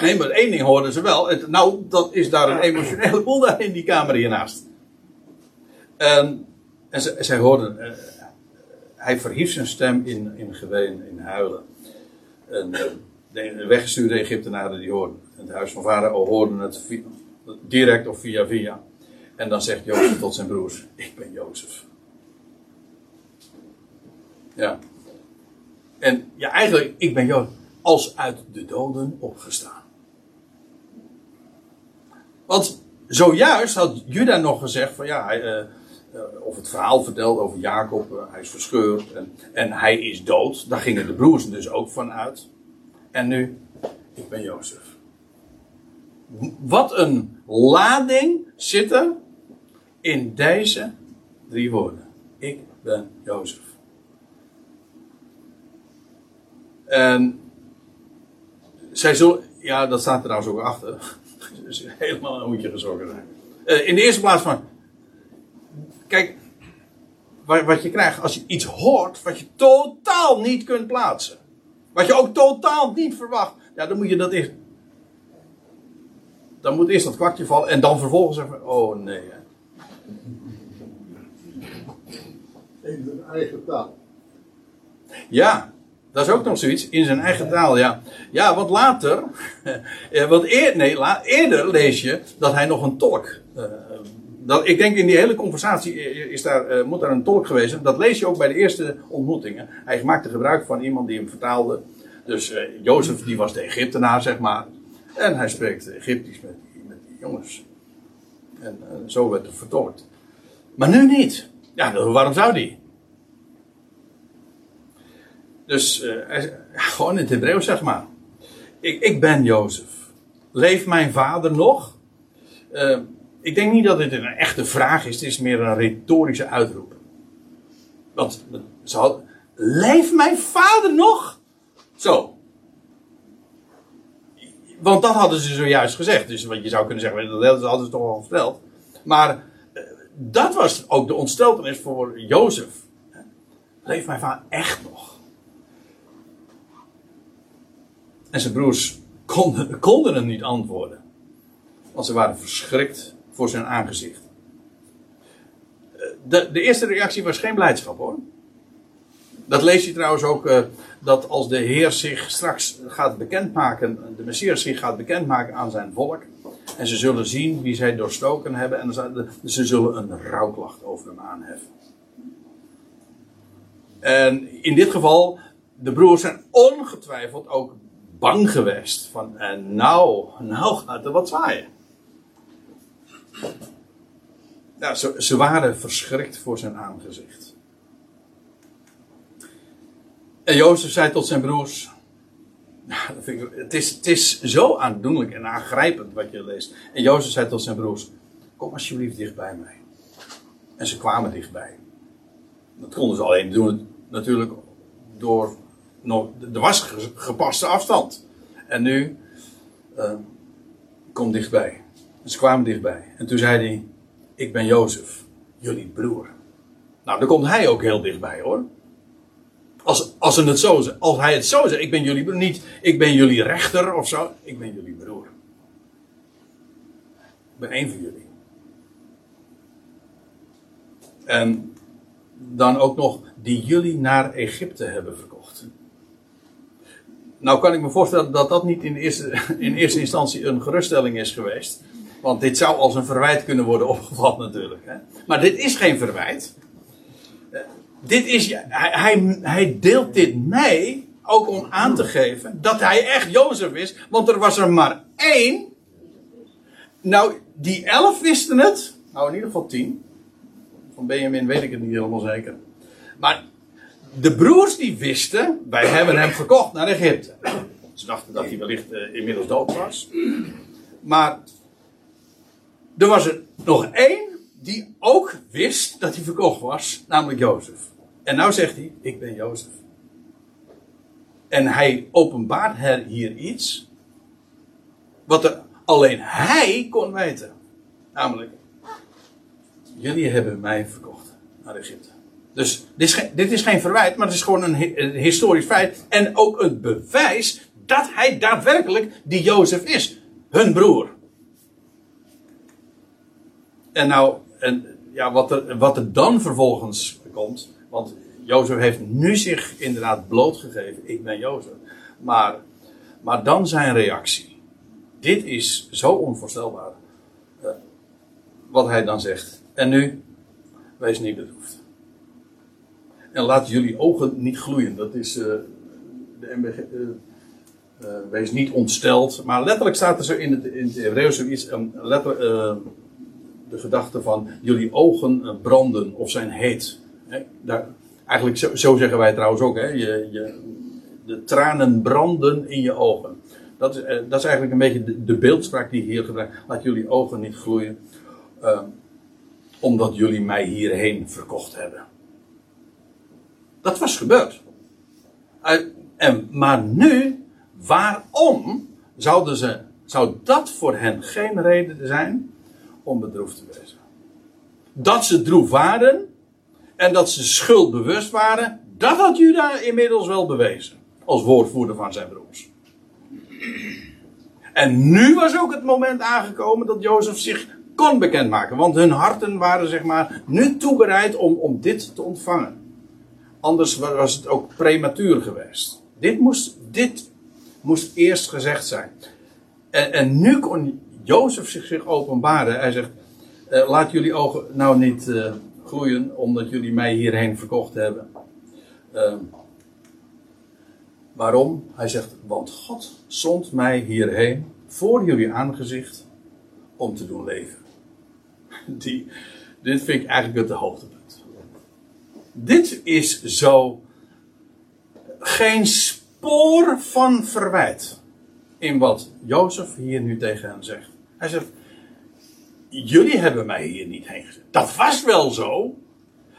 Nee, maar één ding hoorden ze wel. Nou, dat is daar een emotionele boel in die kamer hiernaast. En, en ze, zij hoorden. hij verhief zijn stem in, in geween, in huilen. En de weggestuurde Egyptenaren die hoorden het huis van Farao hoorden het direct of via via. En dan zegt Jozef tot zijn broers: Ik ben Jozef. Ja. En ja, eigenlijk, ik ben Jozef als uit de doden opgestaan. Want zojuist had Juda nog gezegd van ja, hij, uh, of het verhaal verteld over Jacob, uh, hij is verscheurd en, en hij is dood. Daar gingen de broers dus ook van uit. En nu, ik ben Jozef. Wat een lading zit er in deze drie woorden. Ik ben Jozef. En zij zullen, Ja, dat staat er trouwens ook achter. Dus helemaal een hoedje gezorgd zijn. Uh, in de eerste plaats van. Kijk, wat je krijgt als je iets hoort wat je totaal niet kunt plaatsen. Wat je ook totaal niet verwacht. Ja, dan moet je dat eerst. Dan moet eerst dat kwartje vallen en dan vervolgens zeggen: Oh nee. In zijn eigen taal. Ja, dat is ook nog zoiets. In zijn eigen taal, ja. Ja, want later. want eer, nee, eerder lees je dat hij nog een tolk. Uh, dat, ik denk in die hele conversatie is daar, uh, moet daar een tolk geweest zijn. Dat lees je ook bij de eerste ontmoetingen. Hij maakte gebruik van iemand die hem vertaalde. Dus uh, Jozef, die was de Egyptenaar, zeg maar. En hij spreekt Egyptisch met met die jongens. En zo werd het vertolkt. Maar nu niet. Ja, waarom zou die? Dus uh, gewoon in het Hebreeuws zeg maar. Ik, ik ben Jozef. Leeft mijn vader nog? Uh, ik denk niet dat dit een echte vraag is. Het is meer een retorische uitroep. Want ze had, leeft mijn vader nog? Zo. Want dat hadden ze zojuist gezegd. Dus wat je zou kunnen zeggen, dat hadden ze toch al verteld. Maar uh, dat was ook de ontsteltenis voor Jozef. Leeft mijn vader echt nog? En zijn broers konden, konden hem niet antwoorden. Want ze waren verschrikt voor zijn aangezicht. De, de eerste reactie was geen blijdschap hoor. Dat lees je trouwens ook, uh, dat als de Heer zich straks gaat bekendmaken, de Messias zich gaat bekendmaken aan zijn volk. En ze zullen zien wie zij doorstoken hebben en ze zullen een rouwklacht over hem aanheffen. En in dit geval, de broers zijn ongetwijfeld ook bang geweest. Van, en nou, nou gaat er wat zwaaien. Nou, ze, ze waren verschrikt voor zijn aangezicht. En Jozef zei tot zijn broers. Nou, vind ik, het, is, het is zo aandoenlijk en aangrijpend wat je leest. En Jozef zei tot zijn broers: Kom alsjeblieft dicht bij mij. En ze kwamen dichtbij. Dat konden ze alleen doen, natuurlijk, door nog, er was gepaste afstand. En nu, uh, kom dichtbij. ze kwamen dichtbij. En toen zei hij, ik ben Jozef, jullie broer. Nou, dan komt hij ook heel dichtbij hoor. Als, als, het zo, als hij het zo zegt, ik ben jullie broer, niet ik ben jullie rechter of zo, ik ben jullie broer. Ik ben één van jullie. En dan ook nog die jullie naar Egypte hebben verkocht. Nou kan ik me voorstellen dat dat niet in eerste, in eerste instantie een geruststelling is geweest. Want dit zou als een verwijt kunnen worden opgevat natuurlijk. Hè? Maar dit is geen verwijt. Eh, dit is, hij, hij, hij deelt dit mee ook om aan te geven dat hij echt Jozef is. Want er was er maar één. Nou, die elf wisten het. Nou, in ieder geval tien. Van Benjamin weet ik het niet helemaal zeker. Maar de broers die wisten, wij hebben hem verkocht naar Egypte. Ze dachten dat hij wellicht uh, inmiddels dood was. Maar er was er nog één die ook wist dat hij verkocht was, namelijk Jozef. En nou zegt hij, ik ben Jozef. En hij openbaart hier iets wat er alleen hij kon weten. Namelijk, jullie hebben mij verkocht naar Egypte. Dus dit is, geen, dit is geen verwijt, maar het is gewoon een, historisch feit. En ook een bewijs dat hij daadwerkelijk die Jozef is. Hun broer. En nou, en, ja, wat, er, wat er dan vervolgens komt. Want Jozef heeft nu zich inderdaad blootgegeven. Ik ben Jozef. Maar, maar dan zijn reactie. Dit is zo onvoorstelbaar. Uh, wat hij dan zegt. En nu, wees niet bedroefd. En laat jullie ogen niet gloeien. Dat is uh, de MBG. Uh, uh, wees niet ontsteld. Maar letterlijk staat er zo in het, in het Hebreeuws zoiets. Um, letter, de gedachte van jullie ogen branden of zijn heet. He, daar, eigenlijk zo, zeggen wij trouwens ook. Je, je, de tranen branden in je ogen. Dat is, dat is eigenlijk een beetje de, de beeldspraak die hier gebruikt. Laat jullie ogen niet gloeien. omdat jullie mij hierheen verkocht hebben. Dat was gebeurd. En, maar nu, waarom zouden ze, zou dat voor hen geen reden zijn om bedroefd te wezen. Dat ze droef waren en dat ze schuldbewust waren, dat had Juda inmiddels wel bewezen. Als woordvoerder van zijn broers. En nu was ook het moment aangekomen dat Jozef zich kon bekendmaken. Want hun harten waren zeg maar nu toebereid om, om dit te ontvangen. Anders was het ook prematuur geweest. Dit moest, dit moest eerst gezegd zijn. En, en nu kon Jozef zich, zich openbaren. Hij zegt, uh, laat jullie ogen nou niet uh, gloeien omdat jullie mij hierheen verkocht hebben. Uh, waarom? Hij zegt, want God zond mij hierheen voor jullie aangezicht om te doen leven. Die, dit vind ik eigenlijk het hoogtepunt. Dit is zo geen spoor van verwijt in wat Jozef hier nu tegen hen zegt. Hij zegt, jullie hebben mij hier niet heen gezet. Dat was wel zo,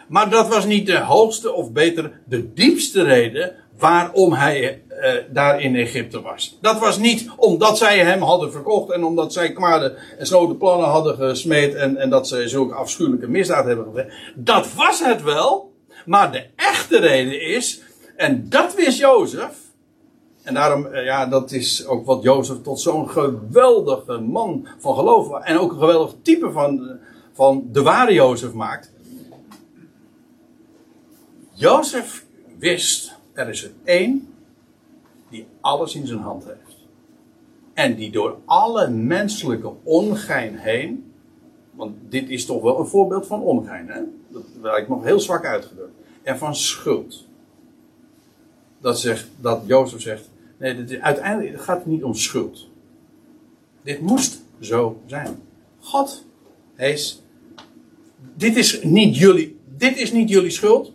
maar dat was niet de hoogste of beter de diepste reden waarom hij uh, daar in Egypte was. Dat was niet omdat zij hem hadden verkocht en omdat zij kwade en sloten plannen hadden gesmeed en, en dat ze zulke afschuwelijke misdaad hebben gedaan. Dat was het wel, maar de echte reden is, en dat wist Jozef, en daarom, uh, ja, dat is ook wat Jozef tot zo'n geweldige man van geloof en ook een geweldig type van, van de ware Jozef maakt. Jozef wist er is er één die alles in zijn hand heeft. En die door alle menselijke ongein heen. Want dit is toch wel een voorbeeld van ongein, hè? Dat lijkt nog heel zwak uitgedrukt. En van schuld. Dat, zegt, dat Jozef zegt. Nee, dit, uiteindelijk gaat het niet om schuld. Dit moest zo zijn. God is. Dit is niet jullie. Dit is niet jullie schuld.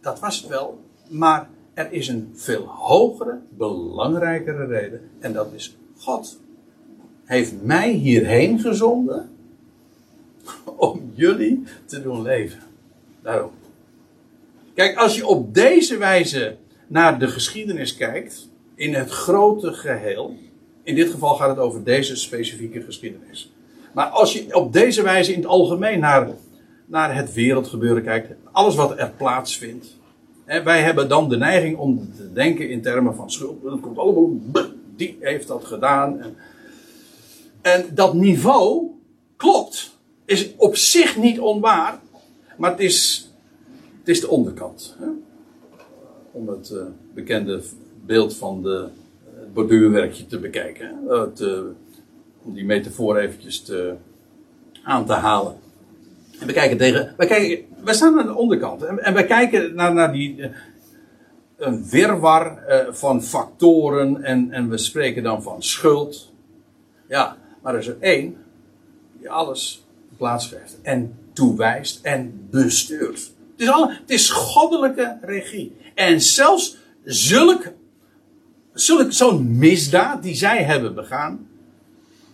Dat was het wel. Maar er is een veel hogere, belangrijkere reden. En dat is God heeft mij hierheen gezonden om jullie te doen leven. Daarom. Kijk, als je op deze wijze naar de geschiedenis kijkt, in het grote geheel, in dit geval gaat het over deze specifieke geschiedenis. Maar als je op deze wijze in het algemeen naar, naar het wereldgebeuren kijkt, alles wat er plaatsvindt, wij hebben dan de neiging om te denken in termen van schuld. Dat komt allemaal, die heeft dat gedaan. En, en dat niveau klopt, is op zich niet onwaar, maar het is, het is de onderkant. Hè? Om het uh, bekende beeld van de, het borduurwerkje te bekijken. Uh, te, om die metafoor eventjes te, aan te halen. En we kijken tegen, wij, kijken, wij staan aan de onderkant en, en wij kijken naar, naar die, uh, een wirwar van factoren en, en we spreken dan van schuld. Ja, maar er is er één die alles plaatsgeeft en toewijst en bestuurt. Het is, alle, het is goddelijke regie. En zelfs zulk, zulk zo'n misdaad die zij hebben begaan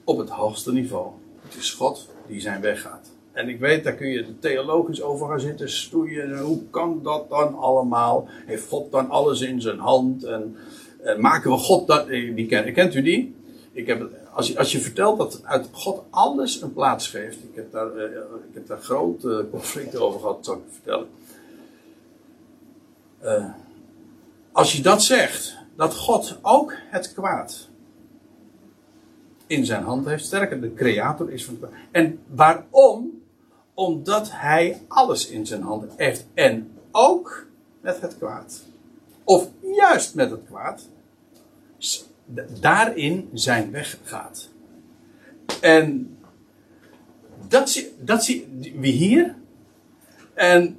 op het hoogste niveau. Het is God die zijn weg gaat. En ik weet, daar kun je theologisch over gaan zitten stoeien. Hoe kan dat dan allemaal? Heeft God dan alles in zijn hand? En, en maken we God dat. Eh, die ken, kent u die? Ik heb, als, je, als je vertelt dat uit God alles een plaats geeft. Ik heb daar, uh, ik heb daar grote conflicten over gehad, zal ik vertellen. Als je dat zegt, dat God ook het kwaad in zijn hand heeft. Sterker, de creator is van het kwaad. En waarom? Omdat hij alles in zijn handen heeft. En ook met het kwaad. Of juist met het kwaad. Daarin zijn weg gaat. En dat zie, dat zie we hier. En,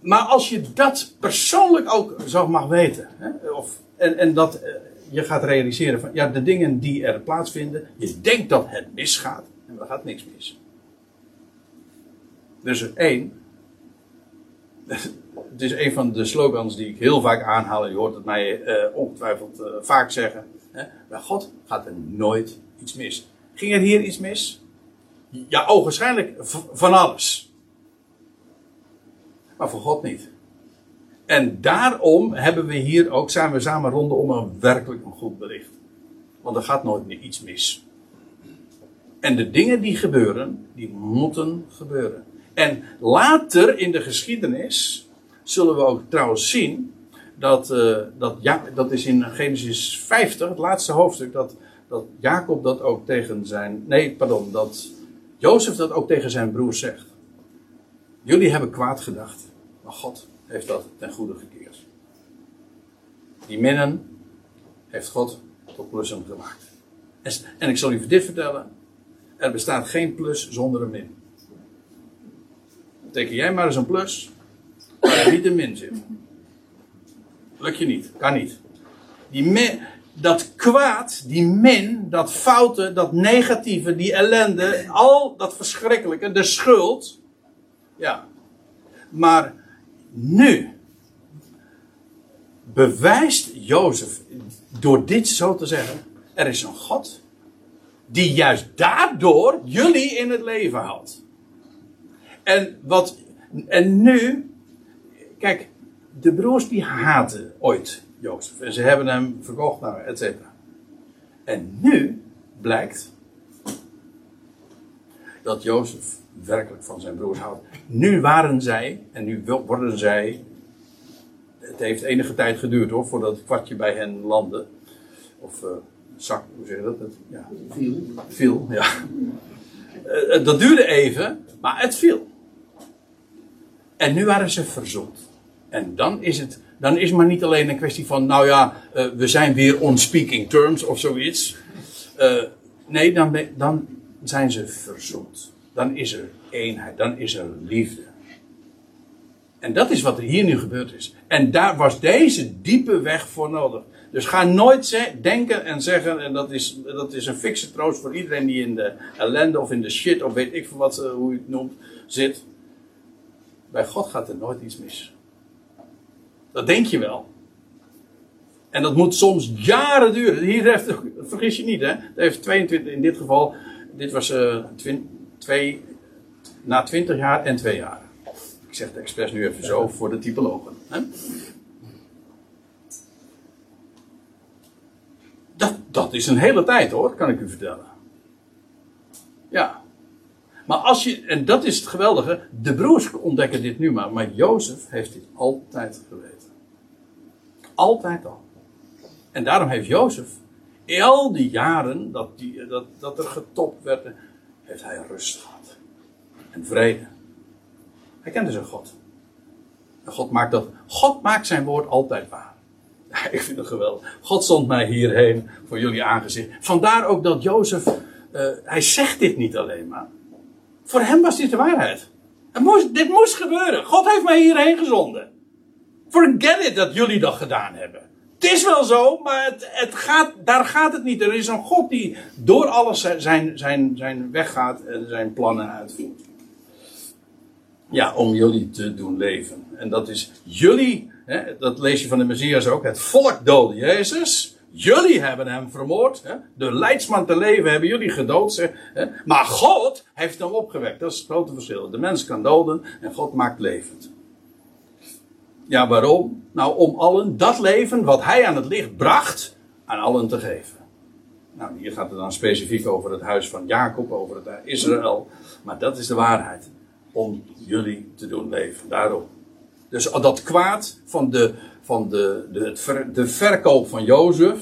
maar als je dat persoonlijk ook zo mag weten. Hè, of, en, en dat eh, je gaat realiseren van ja, de dingen die er plaatsvinden. Je denkt dat het misgaat. En er gaat niks mis. Dus er één. Het is een van de slogans die ik heel vaak aanhaal. Je hoort het mij uh, ongetwijfeld uh, vaak zeggen. Bij God gaat er nooit iets mis. Ging er hier iets mis? Ja, ogenschijnlijk van alles. Maar voor God niet. En daarom hebben we hier ook, zijn we samen ronden om een werkelijk een goed bericht. Want er gaat nooit meer iets mis. En de dingen die gebeuren, die moeten gebeuren. En later in de geschiedenis zullen we ook trouwens zien dat, uh, dat, ja, dat is in Genesis 50, het laatste hoofdstuk, dat, dat Jacob dat ook tegen zijn. Nee, pardon, dat Jozef dat ook tegen zijn broers zegt. Jullie hebben kwaad gedacht, maar God heeft dat ten goede gekeerd. Die minnen heeft God tot plussen gemaakt. En, en ik zal u dit vertellen: er bestaat geen plus zonder een min. Teken jij maar eens een plus, waar er niet een min zit. Lukt je niet, kan niet. Die min, dat kwaad, die min, dat foute, dat negatieve, die ellende, al dat verschrikkelijke, de schuld. Ja. Maar nu bewijst Jozef door dit zo te zeggen: er is een God die juist daardoor jullie in het leven houdt. En wat, en nu, kijk, de broers die haten ooit Jozef. En ze hebben hem verkocht, nou, et cetera. En nu blijkt dat Jozef werkelijk van zijn broers houdt. Nu waren zij, en nu worden zij. Het heeft enige tijd geduurd hoor, voordat het kwartje bij hen landde. Of uh, zak, hoe zeg je dat? Het, ja. Viel. Viel, ja. Uh, dat duurde even, maar het viel. En nu waren ze verzoend. En dan is het, dan is maar niet alleen een kwestie van, nou ja, uh, we zijn weer on speaking terms of zoiets. Uh, nee, dan, dan zijn ze verzoend. Dan is er eenheid, dan is er liefde. En dat is wat er hier nu gebeurd is. En daar was deze diepe weg voor nodig. Dus ga nooit denken en zeggen, en dat is, dat is een fikse troost voor iedereen die in de ellende of in de shit, of weet ik veel wat, uh, hoe je het noemt, zit. Bij God gaat er nooit iets mis. Dat denk je wel. En dat moet soms jaren duren. Hier heeft, vergis je niet, hè? Het heeft 22, in dit geval, dit was uh, twee, na 20 jaar en 2 jaar. Ik zeg het expres nu even zo voor de typologen. Hè? Dat, dat is een hele tijd hoor, kan ik u vertellen. Ja. Maar als je, en dat is het geweldige, de broers ontdekken dit nu maar, maar Jozef heeft dit altijd geweten. Altijd al. En daarom heeft Jozef, al die jaren dat, die, dat, dat er getopt werd, heeft hij rust gehad. En vrede. Hij kende zijn God. En God maakt dat, God maakt zijn woord altijd waar. ik vind het geweldig. God zond mij hierheen voor jullie aangezicht. Vandaar ook dat Jozef, uh, hij zegt dit niet alleen maar. Voor hem was dit de waarheid. Moest, dit moest gebeuren. God heeft mij hierheen gezonden. Forget it dat jullie dat gedaan hebben. Het is wel zo, maar het, het gaat, daar gaat het niet. Er is een God die door alles zijn, zijn, zijn weg gaat en zijn plannen uitvoert. Ja, om jullie te doen leven. En dat is jullie, hè, dat lees je van de Messias ook, het volk doodde Jezus. Jullie hebben hem vermoord. Hè? De leidsman te leven hebben jullie gedood. Hè? Maar God heeft hem opgewekt. Dat is het grote verschil. De mens kan doden en God maakt levend. Ja, waarom? Nou, om allen dat leven wat hij aan het licht bracht, aan allen te geven. Nou, hier gaat het dan specifiek over het huis van Jacob, over het Israël. Maar dat is de waarheid. Om jullie te doen leven. Daarom. Dus dat kwaad van de, van de, de, de verkoop van Jozef.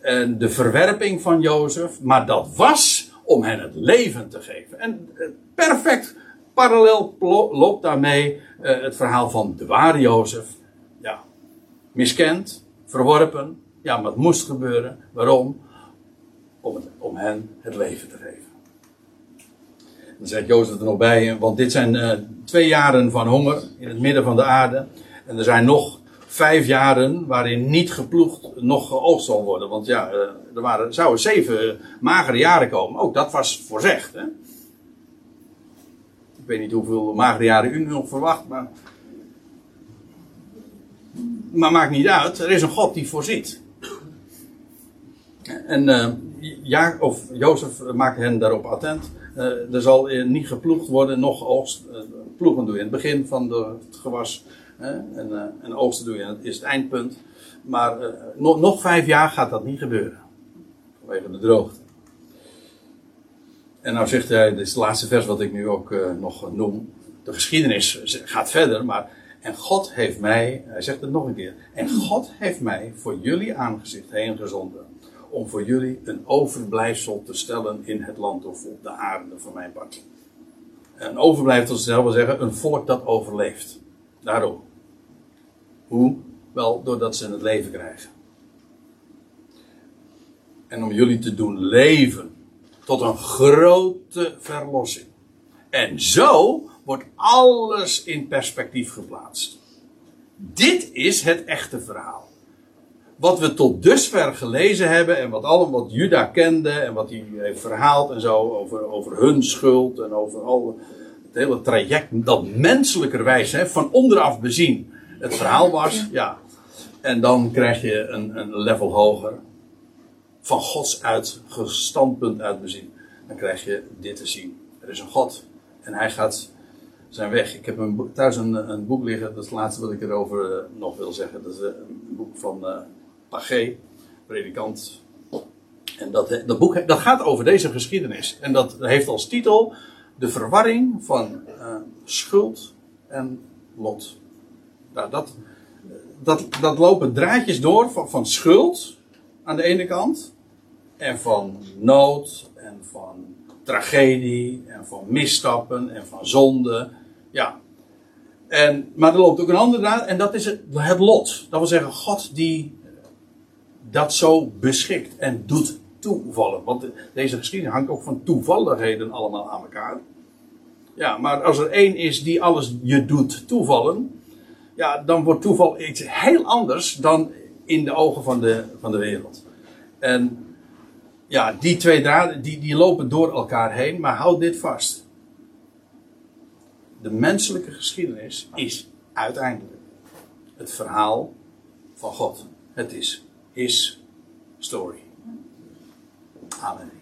En de verwerping van Jozef. Maar dat was om hen het leven te geven. En eh, perfect parallel loopt daarmee uh, het verhaal van de ware Jozef. Ja, miskend, verworpen. Ja, maar het moest gebeuren. Waarom? Om, om hen het leven te geven. Dan zegt Jozef er nog bij, want dit zijn uh, twee jaren van honger in het midden van de aarde. En er zijn nog vijf jaren waarin niet geploegd, nog geoogst zal worden. Want ja, er waren, zouden zeven magere jaren komen. Ook dat was voorzegd. Hè? Ik weet niet hoeveel magere jaren u nog verwacht, maar. Maar maakt niet uit, er is een God die voorziet. En uh, ja, of Jozef maakt hen daarop attent. Uh, er zal niet geploegd worden, nog oogst. Ploegen doe je in het begin van de, het gewas. en, en oogsten doe je, dat is het eindpunt. Maar nog vijf jaar gaat dat niet gebeuren. vanwege de droogte. En nou zegt hij, dit is het laatste vers wat ik nu ook uh, nog noem. De geschiedenis gaat verder, maar. En God heeft mij, hij zegt het nog een keer. En God heeft mij voor jullie aangezicht heen gezonden. Om voor jullie een overblijfsel te stellen in het land of op de aarde van mijn part. Een overblijfsel zelf wil zeggen, een volk dat overleeft. Daarom. Hoe? Wel, doordat ze het leven krijgen. En om jullie te doen leven tot een grote verlossing. En zo wordt alles in perspectief geplaatst. Dit is het echte verhaal. Wat we tot dusver gelezen hebben en wat, allemaal wat Juda kende en wat hij heeft verhaald en zo over, over hun schuld en over al het hele traject dat menselijkerwijs hè, van onderaf bezien het verhaal was. Ja. En dan krijg je een, een level hoger van Gods uit, standpunt uit bezien. Dan krijg je dit te zien. Er is een God en hij gaat zijn weg. Ik heb thuis een, een, boek liggen, dat is het laatste wat ik erover uh, nog wil zeggen. Dat is uh, een boek van uh, Pagé, predikant. En dat, dat boek dat gaat over deze geschiedenis. En dat heeft als titel De verwarring van schuld en lot. Nou, dat, dat, dat lopen draadjes door van, van schuld aan de ene kant. En van nood en van tragedie en van misstappen en van zonde. Ja. En, maar er loopt ook een andere draad en dat is het, het lot. Dat wil zeggen, God die dat zo beschikt en doet toevallen. Want deze geschiedenis hangt ook van toevalligheden allemaal aan elkaar. Ja, maar als er één is die alles je doet toevallen, ja, dan wordt toeval iets heel anders dan in de ogen van de, van de wereld. En ja, die twee draden die, die lopen door elkaar heen, maar houd dit vast. De menselijke geschiedenis is uiteindelijk het verhaal van God. Het is His story. Amen.